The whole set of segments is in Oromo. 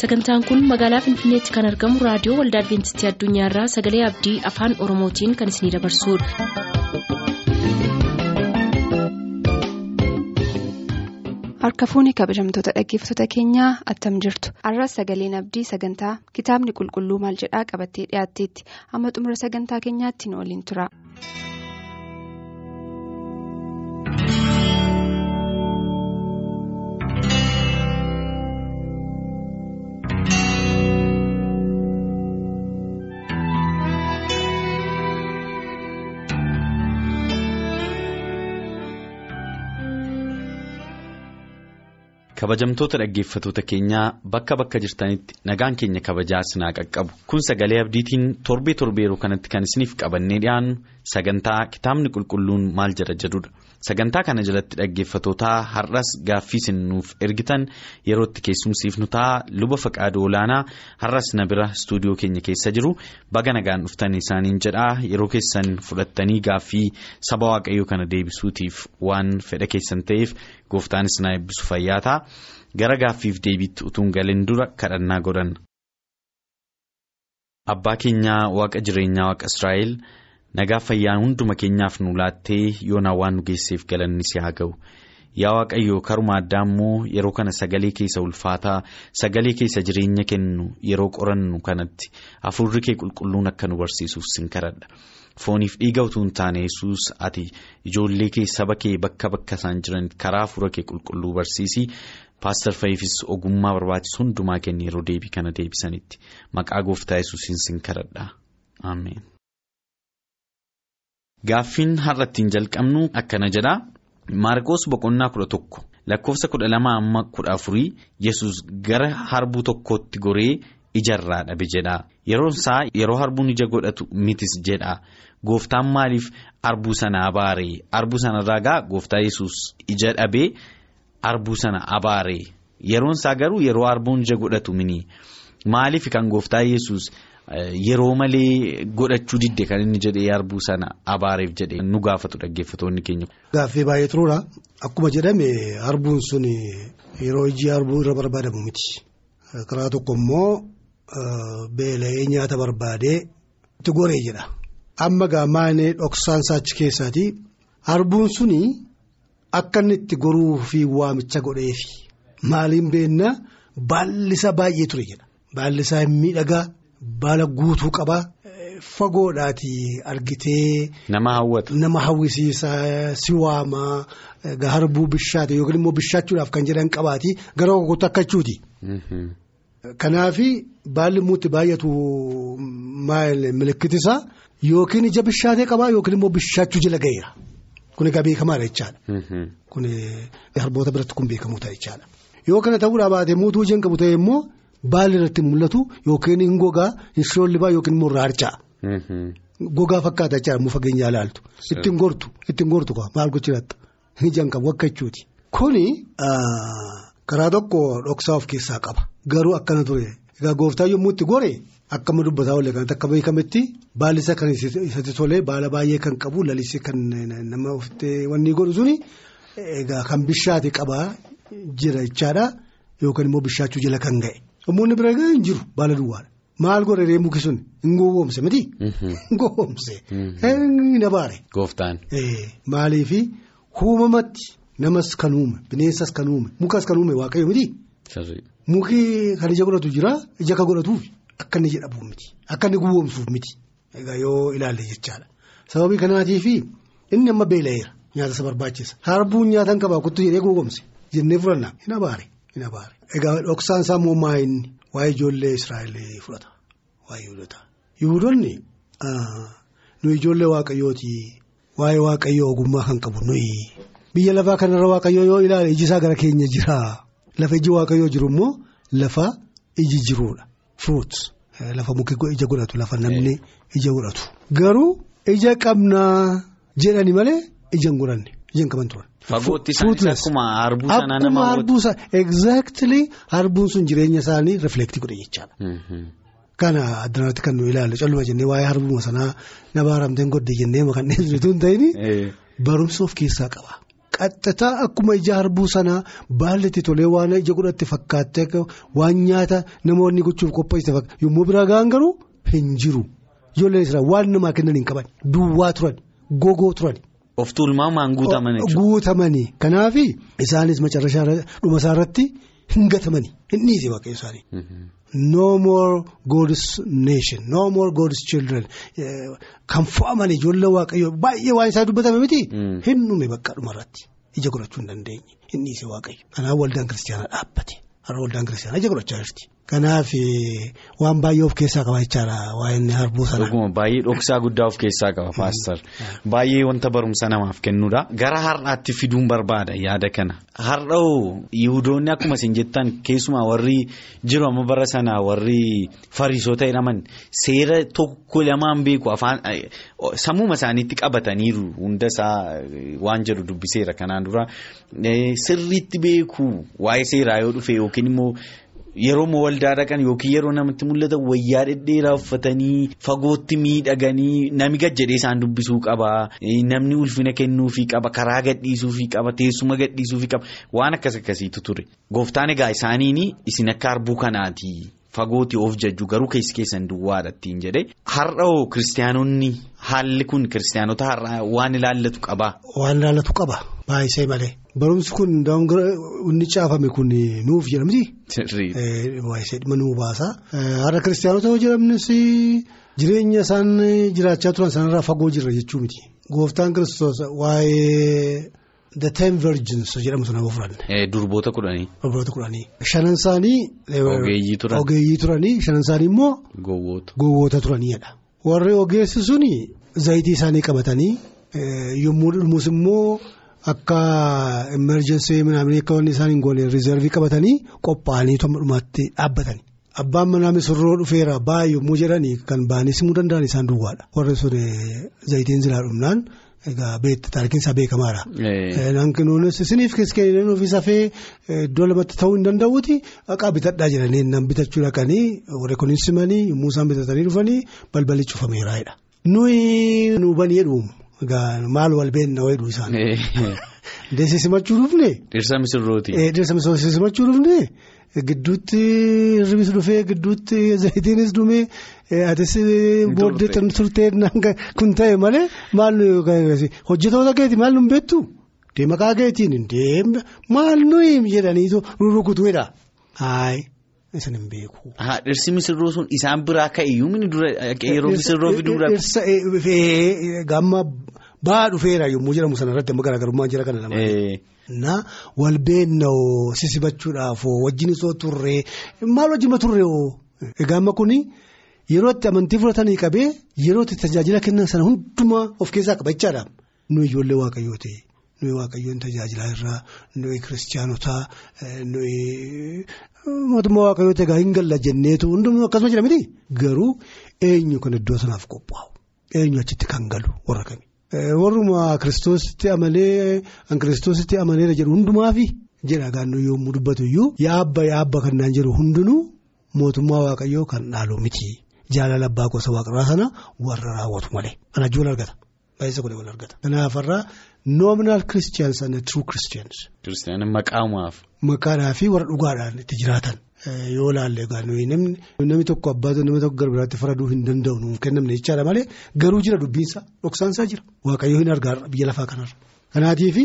sagantaan kun magaalaa finfinneetti kan argamu raadiyoo waldaa adventistii addunyaarraa sagalee abdii afaan oromootiin kan isinidabarsudha. harka fuuni kabajamtoota dhaggeeffattoota keenyaa attam jirtu arras sagaleen abdii sagantaa kitaabni qulqulluu maal jedhaa qabattee dhiyaatteetti amma xumura sagantaa keenyaatti nu waliin tura. Kabajamtoota dhaggeeffatoota keenyaa bakka bakka jirtanitti nagaan keenya kabajaa isinaa qaqqabu kun sagalee abdiitiin torbee torbee yeroo kanatti kan isiniif qabannee dhiyaannu sagantaa kitaabni qulqulluun maal jedha jedhudha sagantaa kana jalatti dhaggeeffatootaa har'as gaaffii isin nuuf ergitan yerootti keessumsiifnu ta'a luba faqaaduu olaanaa har'as na bira istuudiyoo keenya keessa jiru baga nagaan dhuftan isaaniin jedhaa yeroo keessan fudhattanii gaaffii saba waaqayyoo kana deebisuutiif waan fedha keessan ta'eef. gooftaanis na eebbisu fayyaataa gara gaaffiif deebiitti utuun galeen dura kadhannaa godhanna. Abbaa keenyaa waaqa jireenyaa waaqa Israa'el nagaa fayyaan hunduma keenyaaf nu laattee yoonaa waan nu geesseef galanni si haa ga'u. Yaa waaqayyoo karuma addaa immoo yeroo kana sagalee keessa ulfaataa sagalee keessa jireenya kennu yeroo qorannu kanatti hafuurri kee qulqulluun akka nu barsiisuuf sin kadhadha. Fooniif dhiiga utuu hin taane yesus ati ijoollee kee saba kee bakka bakka isaan jiran karaa hafuura kee qulqulluu barsiisii paastar fa'iifis ogummaa barbaachisu hundumaa kenni yeroo deebii kana deebisanitti. Maqaa gooftaa yesuusiin sin kadhadha. Ameen. Gaaffiin har'a ittiin jalqabnu akkana jedha. Maarqoos boqonnaa kudha tokko. Lakkoofsa kudha lama amma kudha afurii yesus gara harbuu tokkootti goree ijarraa dhabe jedha. Yeroon isaa yeroo harbuun ija godhatu mitis jedha. Gooftaan maaliif arbuu sana abaaree arbuu sana irraa gooftaa yesus ija dhabee arbuu sana abaaree yeroon isaa garuu yeroo arbuun ija godhatu mini. Maaliif kan gooftaa yesus yeroo malee godhachuu didde kan inni jedhee arbuu sana abaareef jedhee nu gaafatu dhaggeeffatoonni keenya. Gaaffii baay'ee turuudha. Akkuma jedhame arbuun sun yeroo iji arbuu irra barbaadamu miti. Karaa tokko immoo beela'ee nyaata barbaadee itti goree jedha. amma gaamaanee dhoksaan saachi keessaati harbuun suni akka inni itti goruu fi waamicha godheefi maaliin beenna baallisa baay'ee ture jedha baallisaa miidhagaa baala guutuu qabaa fagoodhaati argitee. Nama hawwata. Nama hawwisiisa si waamaa harbuu bishaate yookiin immoo bishaachuudhaaf kan jedhan qabaati gara tokkotti akkachuuti. Kanaafi baalli muutti baay'atu milikkitisaa. Yookiin ija bishaatee qabaa yookiin immoo bishaachuu jala ga'eera. Kun egaa beekamaadha jechaadha. Kun harboota biratti kun beekamu ta'a jechaadha. Yoo kana ta'uudhaa baatee muutuu ijaan qabu ta'e immoo baalli irratti mul'atu yookiin hin gogaa hin shoollibaa yookiin immoo irraa harca'a. Gogaa fakkaata jechaadha immoo fageenyaa ilaaltu. Ittiin gortu ittiin gortu maal gochuudhaatti ijaan qabu akka jechuuti. Kuni karaa tokko dhoksaa of keessaa qaba. Garuu akkana ture egaa gooftaa yommuu itti gore. Akkama dubbataa oolle kanatti akka beekametti baalli isaa kan isatti tolee baala baay'ee kan qabu lalisee kan nama ofitti wanni godhu suni egaa kan bishaate qabaa jira jechaadha yookaan immoo bishaachuu jala kan ga'e. Namoonni bira egaa hin jiru baala duwwaadha. Maal godhee muki sun hin gowwoomse miti. Hin gowwoomse. Hin abaare. Gooftaan. Maaliifi uumamatti namas kan uume bineensas kan uume mukas kan uume waaqayyo miti. Muki kan ija godhatu jira ija kan godhatuufi. Akka inni jedhamuuf miti akka inni gowwoomsuuf miti egaa yoo ilaalle jechaadha sababii kanaatiif inni amma beela'eera nyaata isa barbaachisa harbuun nyaata hin qabaa kuttu jedhee gowwoomse jennee fudhannaa hin abaare hin abaare egaa dhoksaan isaa immoo maa inni. Waa'ee ijoollee Israa'el fudhata waa'ee Yihudoota Yihudoonni nu ijoollee waaqayyooti waa'ee waaqayyoo ogummaa kan qabu nuyi biyya lafaa kanarra waaqayyoo yoo ilaale iji isaa gara keenya jira lafa iji waaqayyoo jiru immoo lafa iji jiruudha. Fruits lafa muki ija godhatu lafa namni ija godhatu. Garuu ija qabnaa jedhani malee ija hin godhanne ija hin qaban turan. Fagootti isaanis akkuma harbuu sanaa nama hawwatu. Exactly harbuun sun jireenya isaanii reflektii godhe jechaadha. Kana addanaatti kan nu ilaalle calluma jennee waa'ee harbuma sanaa nama haramteen godde jennee kan dheessitu hin ta'in barumsa of keessaa qaba. Qaxxataa akkuma ija harbuu sanaa baalli itti tolee waan ija godhatti fakkaattee waan nyaata namoonni gochuuf qopheessite yommuu bira ga'an garuu hin jiru ijoolleen isaa waan namaa kennan hin qaban duwwaa turan gogoo turan. Of tuulmamaan guutaman jechuudha. Guutamanii kanaaf isaanis macarrashaa dhuma isaa irratti hin gatamanii hin dhiise waaqayyo isaanii. No more God's nation no more God's children kan fo'aman ijoollee waaqayyo baay'ee waan isaa dubbatame miti. Hin dhume bakka dhumarratti ija godhachuu hin dandeenye hin dhiise waaqayyo. Kanaaf waldaan kiristaanaa dhaabbate har'a waldaan kiristaanaa ija godhachaa jirti. Kanaaf waan baay'ee of keessaa qaba jechaadha waa'een harbuu sana. Dhuguma baay'ee dhoksaa guddaa of keessaa qaba paastar. Baay'ee wanta barumsa namaaf kennudha. Gara har'aatti fiduun barbaada yaada kana. Har'oo yihudoonni akkuma isin jettan keessumaa warri jiru amma bara sanaa warri fariisota jedhaman seera tokko lamaan beeku afaan sammuma isaaniitti qabataniiru hundasaa waan jedhu dubbiseera kanaan dura sirriitti beeku waa'ee seeraa yoo dhufe yookiin immoo. Yeroo waldaa dhaqan yookiin yeroo namatti mul'atan wayyaa dhedheeraa uffatanii fagootti miidhaganii nami gad jedhee isaan dubbisuu qaba. Namni ulfina kennuufii qaba. Karaa gadhiisuufii qaba. Teessuma gadhiisuufii qaba. Waan akkas akkasiitu ture. Gooftaan egaa isaaniin isin akka harbuu kanaati. Fagooti of jajju garuu keessi keessan duwwaadha ittiin jedhee. Har'oo kiristaanonni haalli kun kiristaanota har'aa waan ilaallatu qaba. Waan ilaallatu qaba. Baay'isee malee. Barumsi kun inni caafame kun nuuf jedhamti. Baay'isee dhimma nuu baasa. Har'a kiristaanota yoo jedhamnis jireenya isaan jiraachaa turan sanarraa fagoo jirra jechuu miti. Gooftaan kiristoos waa'ee the ten virgins jedhamu sana yoo fudhanne. Durboota kudhanii. Durboota kudhanii. Shanan isaanii. Ogeeyyii turan. Ogeeyyii turanii shanan isaanii immoo. Gowwoota. Gowwoota turaniidha. Warri ogeessi suni zayitii isaanii qabatanii yommuu dhumuus immoo. Akka emerjensii midhaan akka wanni isaan hin goone riizervii qabatanii qophaa'anii dhumaatti dhaabbatanii. Abbaan manaa misirroo dhufeera baay'ee yommuu jedhanii kan ba'anii simuu danda'an isaan duwwaadha. Warri sun zayitiin zilaa dhumnaan egaa taarikiin isaa beekamaadha. Hanqinoonnis isiniif keessatti ofii safee iddoo lamatti ta'uu hin danda'uuti haqaa bitadhaa jedhanii nan bitachuu dhaqanii warri kunis simanii yommuu isaan bitatanii dhufanii balballi cufameeraadha. Nuyi nuubanii jedhuun. Maal wal beekna wayiidhu isaan. Deessi simachuu dhufne. Dhirsa misirrooti. Dhirsa misirrooti simachuu dhufne gidduutti ribis dhufee gidduutti zayitiinis dhumee atis booddee turtee kun ta'e malee maal hojjetoota keeti maal nu beektu deemakaa keetiin deemna maal nuyi jedhaniitu rurukutuudha. Isin hin beeku. Dhirsi misirroo sun isaan biraa ka'eeyyuu mini dura yeroo misirroo fiduudha. Dhirsa gamma ba'aa dhufeera yommuu jedhamu sanarratti amma garaagarummaa jira kana lama. Na wal beennoo sisibachuudhaaf wajjin isoo turree maal wajjin turree egaa amma kuni yeroo itti amantii fudhatanii qabee yeroo itti tajaajila kennan sana hundumaa of keessaa qabachaadha. Nu ijoollee waaqayyoo ta'e. nuyi waaqayyoon tajaajilaa irraa nuyi kiristaanotaa nuyi mootummaa waaqayyoo egaa hin galla jenneetu hundumtuu akkasuma jira miti garuu eenyu kan iddoo sanaaf qophaa'u eenyu achitti kan galu warra kami. warruma kiristoositti amalee an kiristoositti amaleera jedhu hundumaafi jedha gaannoo yommuu dubbatu iyyuu yaabba yaabba kan naan jedhu hundinuu mootummaa waaqayyoo kan dhaalu miti jaalala abbaa gosa waaqarraa sana warra raawwatu malee kana ijoollee argata. Baay'isa godhe wal argata. Kanaafarraa nominal christians and true christians. Kiristaanni maqaamaaf. Maqaadhaa fi warra dhugaadhaan itti jiraatan. Yoo laalle namni namni tokko abbaatu nama tokko gara biraatti faraduu hin danda'u nuuf kennamne jechaadha malee garuu jira dubbiinsa dhoksaansaa jira. Waaqayyoo hin argaa biyya lafaa kanarra. Kanaatiif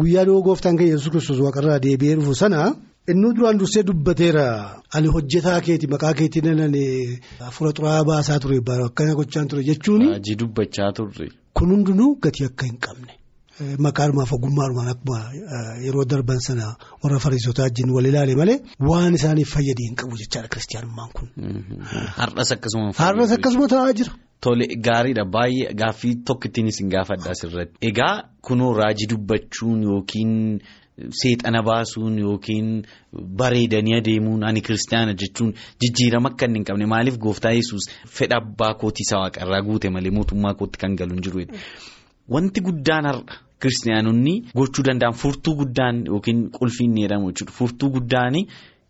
guyyaa dhiyoo gooftaan keenya yesuus kiristoos waaqarraa deebi'ee dhufu sana. Inni duraan dursee dubbateera ani hojjetaa keeti maqaa keetiin ani hafuura xuraa'aa baasaa ture akkana gochaan ture jechuun. Kun hundinuu gatii akka hin qabne maqaanumaaf ogummaadhumaan akkuma yeroo darban sana warra fariisotaa wajjin wal ilaale malee waan isaaniif fayyadee hin qabu jechaadha kiristaanummaan kun. Har'as akkasuma. Har'as akkasuma ta'aa jira. Tole gaariidha baay'ee gaaffii tokko ittiin isin gaafadha asirratti. Egaa kunoo raajii dubbachuun yookiin. Seexana baasuun yookiin bareedanii adeemuun ani kiristaana jechuun jijjiirama akka inni hin qabne maaliif gooftaa yesus fedha abbaa kootii isa waaqarraa guute malee mootummaa kootti kan galu hin jiru. Wanti guddaan har'a kiristaanonni gochuu danda'an furtuu guddaan yookiin qulfiin ni jedhamu jechuudha. Furtuu guddaan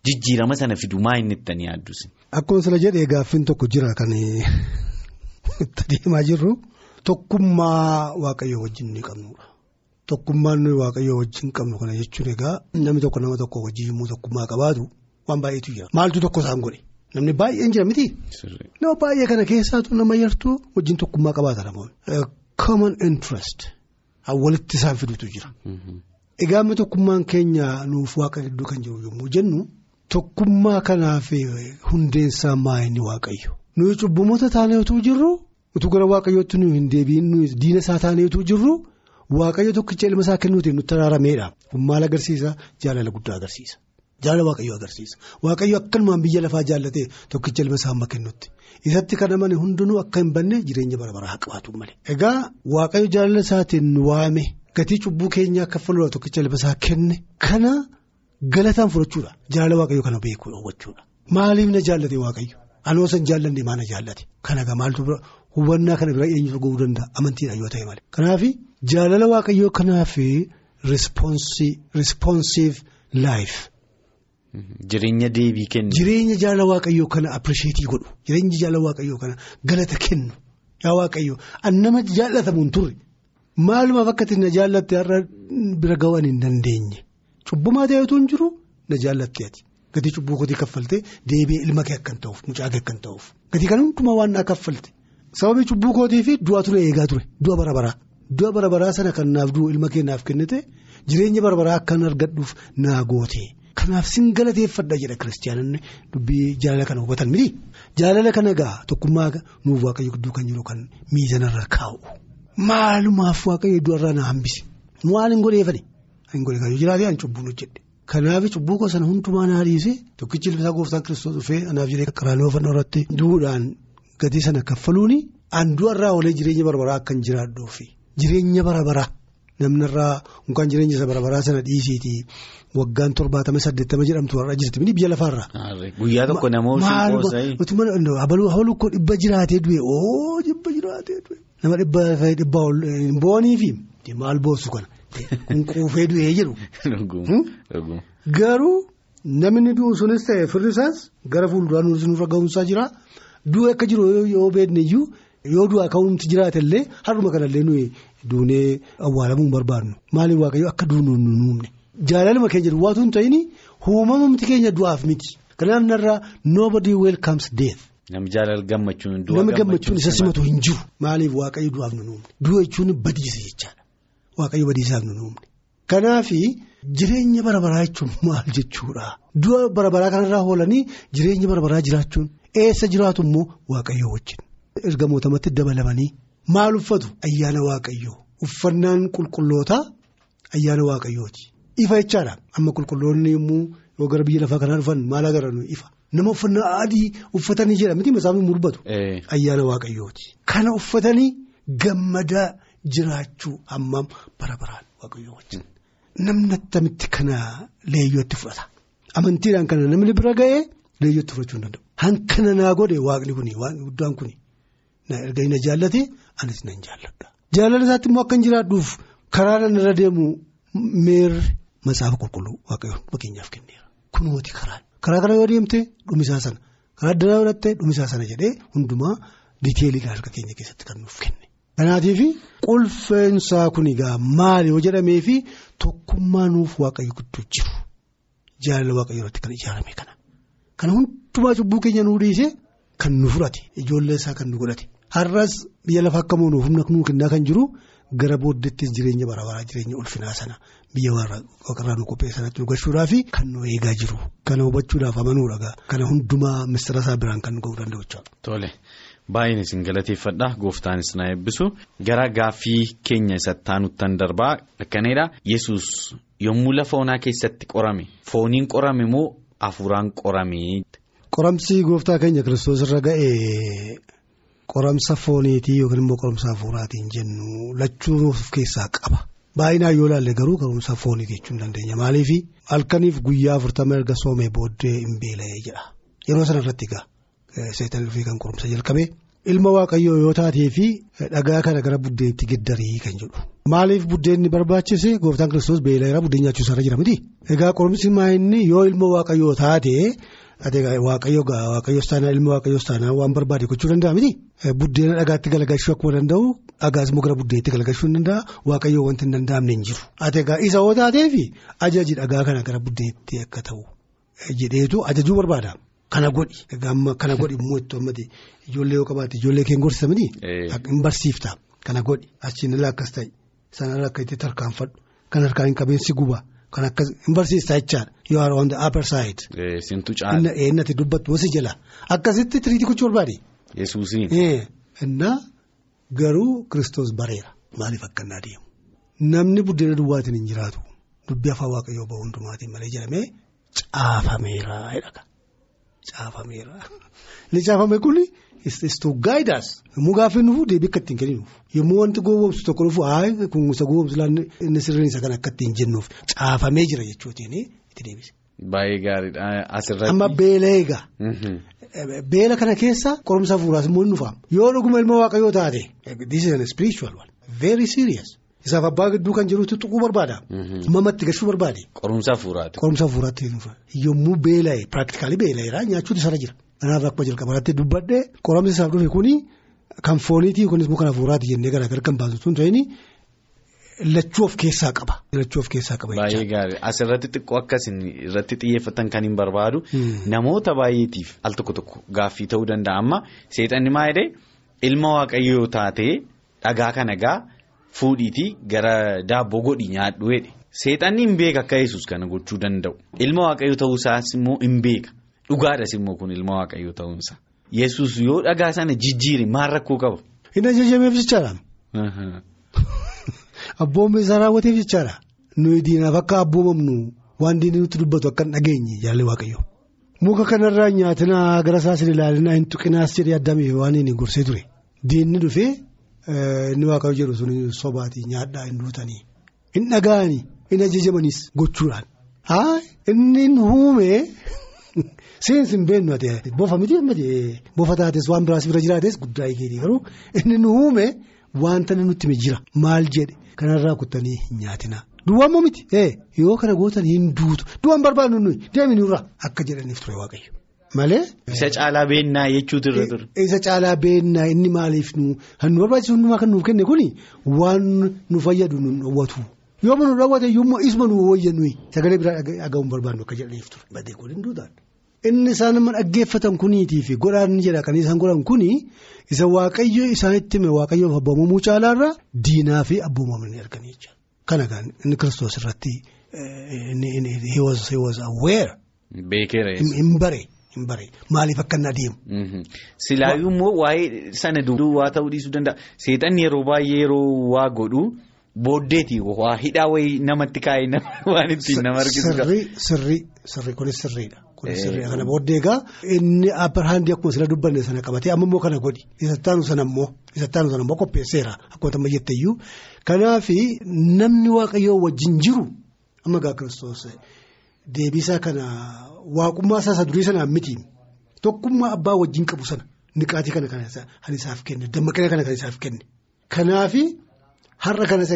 jijjiirama sana fidu maa inni itti yaaddus. Akkuma sila jedhee gaaffiin tokko jira kan itti deemaa jirru tokkummaa waaqayyoo wajjin ni qabnudha. tokkummaan nuyi waaqayyoo wajjin qabnu kana jechuun egaa namni tokko nama tokko wajjin yommuu tokkummaa qabaatu waan baay'eetu jira maaltu tokko isaan godhe namni baay'een jira miti. nama baay'ee kana keessaatu nama yartuu wajjin tokkummaa qabaata namoonni. common interest walitti isaan fidutu jira. egaa amma tokkummaan keenya nuuf waaqa gidduu kan jiru yommuu jennu tokkummaa kanaaf hundeensaa maayini waaqayyo. nuyi cubbamoota taanee utuu jirru utuu gara waaqayyootti nuyi hin deebiin diina isaa taanee utuu jirru waaqayyo tokkicha ilma isaa kennuutiin nutti araarameedha kun maal agarsiisa jaalala guddaa agarsiisa jaalala waaqayyo agarsiisa waaqayyo akkanumaan biyya lafaa jaallatee tokkicha ilma isaa amma kennutti isatti kan amane hundinuu akka hin banne jireenya bara baraa qabaatu malee. egaa waaqayyo jaalala isaatiin waame gatii cubbuu keenyaa akka fuuldura tokkicha ilma isaa kenne kana galataan fudhachuudha jaalala waaqayyo kana beekuu hubachuudha maaliif na jaallate waaqayyo. Anoo san jaallanne maana jaallate kana egaa maaltu bira hubannaa kana bira eenyutu gahuu danda'a amantiidhaan yoo ta'e malee. Kanaaf jaalala waaqayyoo kanaaf responsive life. Jireenya deebii kennu. Jireenya jaalala waaqayyoo kana appirisheetii godhu. Jireenya jaalala waaqayyoo kana galata kennu. Yaa waaqayyoo an nama jaallatamu hin turre maalumaaf akka na jaallatte har'a bira ga'uu hin dandeenye. Cubbumaa ta'etu hin jiru na jaallatte ati. Gatii cubbuu kootii kaffaltee deebi'ee ilma kee akkan ta'uuf mucaa kee akkan ta'uuf. Gatii kana hundumaa waan naa kaffalte sababii cubbuu kootii fi du'a ture eegaa ture. Du'a bara baraa. Du'a bara baraa sana kan naaf du'u ilma kee naaf kennite jireenya bara baraa akkan argadhuuf naa goote kanaaf sin galateeffadha jedha kiristaanonni dubbii jaalala kana hubatan miti jaalala kana gaa tokkummaa nuuf waaqayyo gidduu kan jiru kan miizanarra kaa'u. Maalumaaf waaqayyo du'arraa na hambise. Maal hin godheefane hin godhe jiraatee an cubbuun hojjedhe. Kanaaf cubbuu gosa hundumaa naa dhiise tokkichi ilma isaa gooftaan kiristoos dhufee anaaf jiree qaraanoo fannoo irratti du'uudhaan gatii sana kaffaluuni an du'arraa oolee jireenya barabaraa akkan jiraadhuufi. Jireenya barabaraa namnarraa mukaan jireenya isa barabaraa sana dhiisiiti waggaan torbaatama saddeettama jedhamtu har'a jirti mini biyya lafaarraa. Guyyaa tokko namoota habaluu koo dhibba jiraatee du'e oo dhibba jiraatee du'e nama dhibba dhibba boonii fi maal boossu kana. Kun quufee du'ee jedhu. Garuu namni du'u sunis ta'e firri isaas gara fuulduraan nurra ga'umsaa jira. Du'e akka jiru yoo beekne iyyuu yoo du'aa ka'umti jiraate illee har'uma kanallee nuyi duunee awwaalamuu hin barbaadnu. Maaliif waaqayyo akka duunu nu uumne. Jaalaluma keenya duwwaatu hin ta'in uumamamti keenya du'aaf miti. Kanaaf narraa nobody welcomes death. Namni jaalala gammachuun Namni gammachuun isa simatu hin jiru. Maaliif waaqayyo du'aaf nu uumne. Du'a jechuun badiisa jechaadha. Waaqayyo badiisaaf nu uumne. Kanaaf jireenya bara baraa jechuun maal jechuudha. Du'a bara baraa kanarraa oolanii jireenya bara baraa jiraachuun eessa jiraatu immoo waaqayyoo wajjin. Ergamootamatti dabalamanii maal uffatu ayyaana waaqayyoo uffannaan qulqullootaa ayyaana waaqayyooti. Ifa jechaadha amma qulqulloonni yommuu yoo gara biyya lafaa kanaa dhufan maal agarra ifa. Nama uffannaa adii uffatanii jedha miti masaafni mul'atu. Ayyaana waaqayyooti. Kana uffatanii gammadaa jiraachuu hammam bara baraan waaqayyoo wajjin. Namni attamitti kana leeyyootti fudhata. Amantiidhaan kana namni bira ga'ee leeyyootti fudhachuu hin danda'u. Hankana naa godhe waaqni kuni waaqni guddaan kuni na erga na jaallate anis nan jaalladha. Jaalala isaatti immoo akka hin jiraadhuuf karaa irra deemu meerri matsaafa qulqulluu waaqayyoon fakkeenyaaf kenneera. Kunooti karaan. Karaa kana yoo deemte dhumisaa sana karaa addanaa godhatte dhumisaa sana jedhee hundumaa diiteeliidhaan harka keenya keessatti kan nuuf kenne. Kanaatiif qulfeensaa kun egaa maali yoo jedhamee fi tokkummaa nuuf waaqayyo gidduu jiru jaalala waaqayyo irratti kan ijaarame kana. Kana hundumaa cubbuu keenya nuu dhiisee kan nu fudhate ijoollee isaa kan nu godhate har'as biyya lafa akka moonuuf humna kennaa kan jiru gara booddeettis jireenya bara baraa jireenya ulfinaa sana biyya warra nu qopheessanatti nu gashuudhaaf kan nu eegaa jiru kana hubachuudhaaf amanuudha kana hundumaa mistira isaa biraan kan nu ga'uu danda'u. Tole baay'een isin galateeffadha gooftaanis na eebbisu gara gaaffii keenya isatti aanuttan darbaa akkanidha yesus yommuu lafa onaa keessatti qorame fooniin qorame moo hafuuraan qorame. Qoramsi gooftaa keenya kiristoos irra ga'e qoramsa fooniitii yookiin immoo qoramsa hafuuraatiin jennu lachuu of keessaa qaba. Baay'inaan yoo ilaalle garuu qoramsa fooniiti jechuu hin dandeenya. Maaliif? Halkaniif guyyaa afurtama erga soomee booddee hin beela'ee jedha. Yeroo sana irratti egaa seetan dhufee kan qorumsa jalqabe ilma waaqayyoo yoo taatee fi dhagaa kana gara buddeenatti geddarii kan jedhu. Maaliif buddeenni barbaachise gooftaan kiristoos beela'eera buddeen nyaachuusaa irra jira miti. Egaa qorumsi maayinni yoo ilma waaqayyoo taate waaqayyo waaqayyoos taanaa ilma waaqayyoos taanaa waan barbaade gochuu danda'a miti. Buddeena dhagaatti galagalchuu akkuma danda'u dhagaas immoo gara buddeenatti galagalchuu ni danda'a waaqayyoo wanti hin danda'amne hin jiru. Ati egaa isa yoo taateef ajaji dhagaa kana gara buddeenatti akka ta'u jedheetu ajajuu barbaada. Kana godhi kana godhi immoo itti hammate ijoollee yoo qabaatte ijoollee kee gorsisa miti. Hin barsiifta kana godhi achiin illee akkas ta'e sanarra akka itti tarkaanfadhu kan harkaan qabeensi guba kan akkas hin barsiista jechaadha yoo haala wanta upper side. Sintu caala. Innati dubbattu wasi jala akkasitti tiriitii gochuu barbaade. Yesuusiin. Innaa garuu kiristoos bareera maaliif akka inni adeemu namni buddeena duwwaatiin hin jiraatu dubbii afaan waaqayyoo bahu hundumaatiin malee jedhamee caafameera jedhaka. Caafameera. Inni caafame kun istu gaayidaas. Yommuu gaaffii nuuf deebii akka ittiin kenninuuf. Yommuu wanti gowwoomsu tokko dhufu haa kun isa gowwoomsu laanne inni sirriin isa kan akka ittiin jennuuf caafamee jira jechuutiin itti deebise. Baay'ee gaariidha asirratti. Amma beela eegaa. Beela kana keessa qorumsa hafuuraas immoo ni dhufaama. Yoo dhuguma ilma waaqayyoo taate. This is a spiritual one. Very serious. Isaaf abbaa gidduu kan jirutti tuquu barbaada. Mamatti gashuu barbaade. Qorumsa hafuuraati. Qorumsa hafuuraatti yommuu beela'e piraaktikaalii beela'eera nyaachuutu isarra jira. Kanaaf akkuma jalqabaatti dubbadhee qoramsi isaaf dhufe kuni kan fooniitii kunis immoo kan hafuuraati jennee garaagara kan baasu tun ta'in lachuu of keessaa qaba. Lachuu of keessaa qaba Baay'ee gaarii asirratti xiqqoo akkasin irratti xiyyeeffatan kan hin barbaadu namoota baay'eetiif al tokko tokko gaaffii ta'uu danda'a amma seexanni maa ilma waaqayyoo taatee dhagaa kana gaa fuudhiitii gara daabboo godhi nyaadhu jedhe seexanni hin beeka akka yesus kana gochuu danda'u ilma waaqayyoo ta'uusaas immoo hin beeka dhugaadhas immoo kun ilma waaqayyoo ta'uunsa yesus yoo dhagaa sana jijjiire maal rakkoo qaba. Inni ajajameef jechaadha. Abboommi isaa raawwateef jechaadha. Nuyi diinaaf akka abboomamnu waan diinni nutti dubbatu akka hin dhageenye jaalli waaqayyo. Muka kanarraa nyaatinaa gara isaas hin ilaalinaa hin tuqinaas jedhee addame waan inni gorsee ture. Diinni dhufee inni waaqayyo jedhu sun sobaatii nyaadhaa hin duutanii. Hin dhaga'anii hin ajajamanis gochuudhaan. Haa inni huumee seensi hin beeknu ati bofa miti bofa taates waan biraas bira jiraates guddaa eegeetii garuu inni huumee wanta nutti jira maal jedhe. Kanarraa kuttanii hin nyaatinaa. Duwwaan moo miti yoo kana gootanii hin duutu duwwaan barbaadnu nuyi deemini irraa akka jedhaniif ture waaqayyo. Malee. Isa caalaa beennaa jechuutu irra ture. Isa caalaa beennaa inni maaliif nu hannu barbaachisu hundumaa kan nuuf kenne kuni waan nu fayyadu nu dhowwatu. Yoo nu dhowwate yommuu isuma nu wayya nuyi sagalee biraa dhaga'uun barbaadnu akka jedhaniif ture. Badee kun hin duudaan. Inni isaan nama dhaggeeffatan kuniitii fi godhaan jedha kan isaan godhan kuni isa waaqayyo isaanitti hime waaqayyoof abboomamuu caalaarraa diinaa fi abboomamanii arganii jechuudha. Kana kan inni kiristoos irratti he was aware. Beekeera Hin bare hin bare maaliif akka inni adeemu. Silaayyuu immoo waa'ee sana duwwaa ta'uu dhiisuu danda'a. Seexanni yeroo baay'ee yeroo waa godhu. Booddeeti waa hidhaa wayii namatti kaa'ee waan ittiin nama argisiisa. Sirrii sirrii kunis sirriidha. Kunis sirriidha kana booddee egaa inni abbarhaandii akkuma sila dubbanne sana qabatee amma immoo kana godhi isa taanu sana immoo isa taanu sana immoo qopheesseera akkuma tamma jetteyyuu kanaaf namni waaqayyoo wajjin jiru amma egaa kiristoos deebisaa kana waaqummaa isaa durii sanaan miti tokkummaa abbaa wajjin qabu sana niqaatii kana kan isaaf kenne dammaqina kana kan isaaf kenne kanaafi. Har'a kanas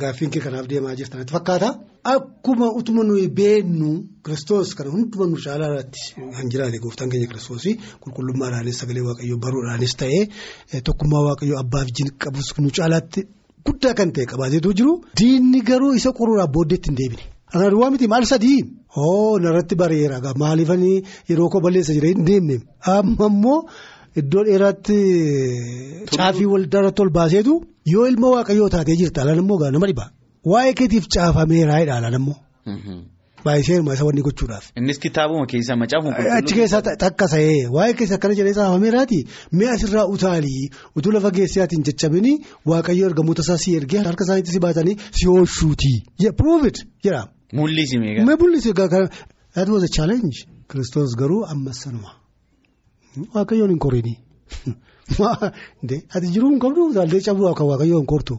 gaaffiin kee kanaaf deemaa jirtan fakkaata. Akkuma utuma nuyi beennu kiristoos kana hunduma nu caalaa irratti kan jiraate gooftaan keenya kiristoosii qulqullummaadhaanis sagalee waaqayyoo baruudhaanis ta'ee tokkummaa waaqayyoo abbaaf jin qabus nu caalaatti guddaa kan ta'e qabaateetu jiru. Diinni garuu isa qoruudhaaf booddeetti hin deebine. Kana duwwaa miti maal sadii? Oo narratti bareera maaliifanii yeroo koo balleessa jira hin deemne amma immoo. Iddoo dheeraatti caafii waldarratti ol baaseetu yoo ilma waaqayyoo taatee jirta alaan immoo nama dhibaa waa'ee keetiif caafameera jedha alaan immoo. Baay'isee hirmaa isa wanni gochuudhaaf. Innis kitaabuma keessa macaafa qulqulluu. Achi keessaa takkasa'ee waa'ee keessa akkana jedhee caafameeraati mi'a asirraa utaalii utuu lafa geessaatiin jajjabini waaqayyoo ergamoota isaa si ergee harka isaaniitti si baatanii si oolchuuti. Prove it jedha. Mul'isi meeqa. Mee mul'isi that was a challenge. Kiristoos garuu ammas sanuma. Waaqayyoon hin korinii. Ati jiruu hin qabdu utaaltee cabuu akka waaqayyoo hin kortu.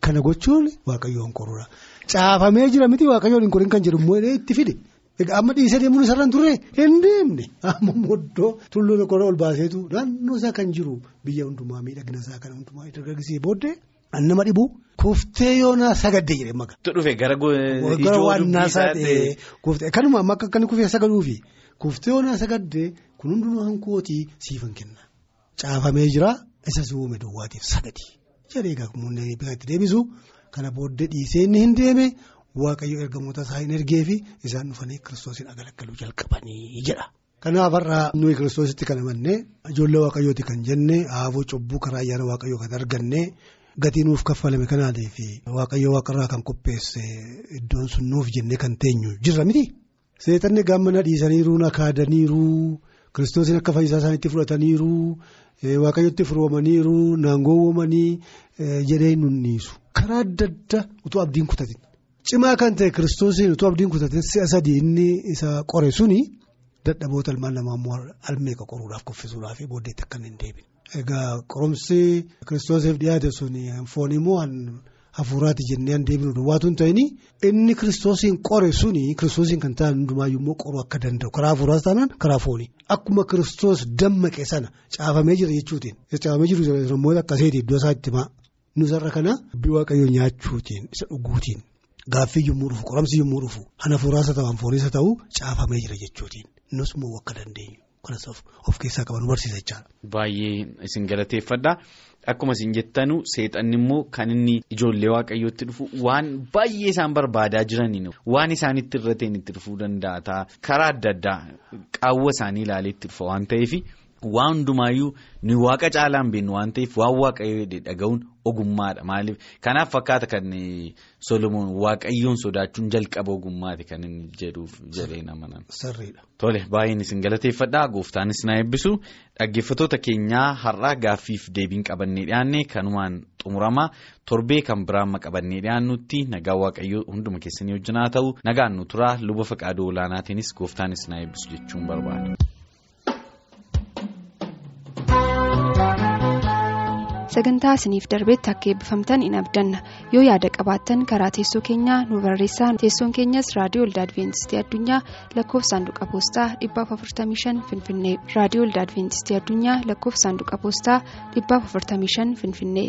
Kana gochuun waaqayyoo hin korudha. Caafamee jira miti waaqayyoon hin korin kan jedhu immoo itti fide. Egaa amma dhiisee deemuun isarraan turre hin deemne amma moddoo tulluu tokko ol baaseetu naannoo isaa kan jiru biyya hundumaa miidhagina isaa kan hundumaa dargaggeessee booddee an nama dhibu kuftee yoonaa sagadde jedhee maka. Dhufe gara Gara waannaa isaa ta'ee kuftee kanuma amma akka inni kufee sagaduufi kuftee yoonaa sagadde kun hundumaa hankootii siifan kenna. Caafamee jira isa si uume duwwaatiif sagadi jedhee gaafa biraatti deebisu kana booddee dhiisee inni hin deeme. Waaqayyo ergamoota isaa hin ergee fi isaan dhufanii kiristoosiin agalaggaluu jalqabanii jedha. Kanaaf har'aa nuyi kiristoositti kan amannee ijoollee waaqayyooti kan jenne haafuu cubbuu karaa ayyaana waaqayyoo kan arganne gatii nuuf kaffalame kanaatiif waaqayyo waaqarraa kan qopheesse iddoon sun nuuf jennee kan teenyu jirra miti. Seexanni gammana dhiisaniiru nakaadaniiru kiristoosiin akka fayyisaa isaaniitti fudhataniiru waaqayyotti firoomaniiru naangoowwamanii jedhee nunniisu karaa adda addaa utuu abdiin kutatin. Cimaa kan ta'e kiristoosiin utuu abdiin kutatin si'a sadii inni isa qore suni dadhaboota ilmaan namaa almeeqa qoruudhaaf kuffisuudhaaf booddeetti akka hin deebine. Egaa qoromsi kiristoosiif dhiyaate suni foon immoo hafuuraati jennee hin deebinu duwwaatu hin ta'in inni kiristoosiin qore suni kiristoosiin kan ta'an hundumaayyuu immoo qoruu akka danda'u karaa hafuuraas taanaan karaa foonii akkuma kiristoos dammaqe sana caafamee jira jechuutiin caafamee jiru namoota akkasiiti iddoo isaa itti himaa nusarra kana dubbii waaqayyoo nyaachuutiin isa dhuguutiin. Gaaffii yommuu dhufu qoramsi yommuu dhufu. Hana hafuuraasa ta'u fooniisa ta'u caafamee jira jechuutiin nus immoo akka dandeenyu of keessaa qaban barsiisa jechaadha. Baay'ee isin galateeffadha. Akkuma isin jettanu seexanni immoo kan inni ijoollee waaqayyootti dhufu waan baay'ee isaan barbaadaa jiraniin waan isaanitti irra ta'een itti dhufuu danda'a karaa adda addaa qaawwa isaanii ilaalee itti dhufa waan ta'eef. Waan hundumaayyuu ni waaqa caalaan beeknu waan ta'eef waan waaqayyoo dhaga'uun ogummaadha. Maaliif? Kanaaf fakkaata kan Solomoon waaqayyoon sodaachuun jalqaba ogummaati kan inni jedhuuf jedhee namanan. Sirriidha. Tole baay'een isin galateeffadha gooftaanis na eebbisu dhaggeeffattoota keenyaa har'aa gaaffiif deebiin qabannee dhiyaanne kanumaan xumurama. Torbee kan biraan qabannee dhiyaannutti nagaa waaqayyoo hunduma keessanii wajjin haa ta'u. Nagaan nu tura luba faqaaduu olaanaatiinis gooftaanis na eebbisu jechuun barbaada. Sagantaa isiniif darbeetti akka eebbifamtan in abdanna. Yoo yaada qabaattan karaa teessoo keenyaa nu barreessaa teessoon keenyas raadiyoo olda adventistii addunyaa lakkoofsa saanduqa poostaa 455 finfinnee. Raadiyoo olda adventistii addunyaa lakkoofsa saanduqa poostaa 455 finfinnee.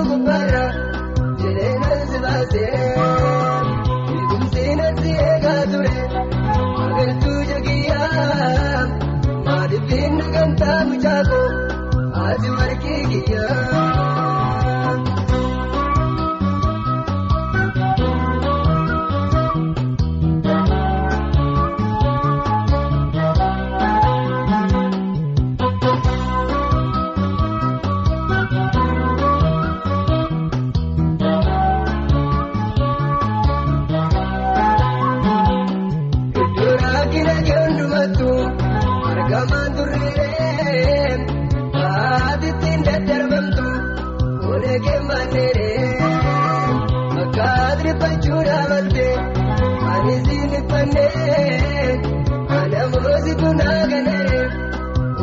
ani sinifannee ana muroosi tunaa ganee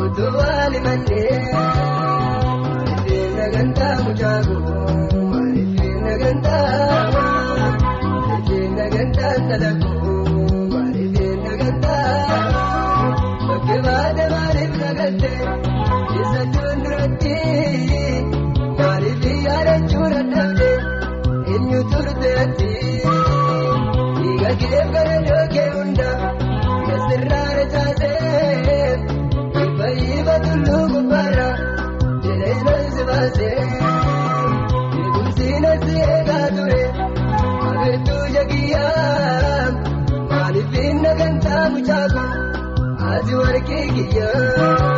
utuu waali mannee isin nagantaa mucaagu isin nagantaa isin nagantaa salakuu. Maaliif yaadachuu danda'amne eenyu turte ati? gileef gara dhookee hunda nasirraara taateef baay'ee baatuluu gubbaara jireenya baay'ee baasee eegumsi natti eegaa ture agartuu jagiyyaa maaliif inni gantaa mucaa kun haati warqee kiyyaa.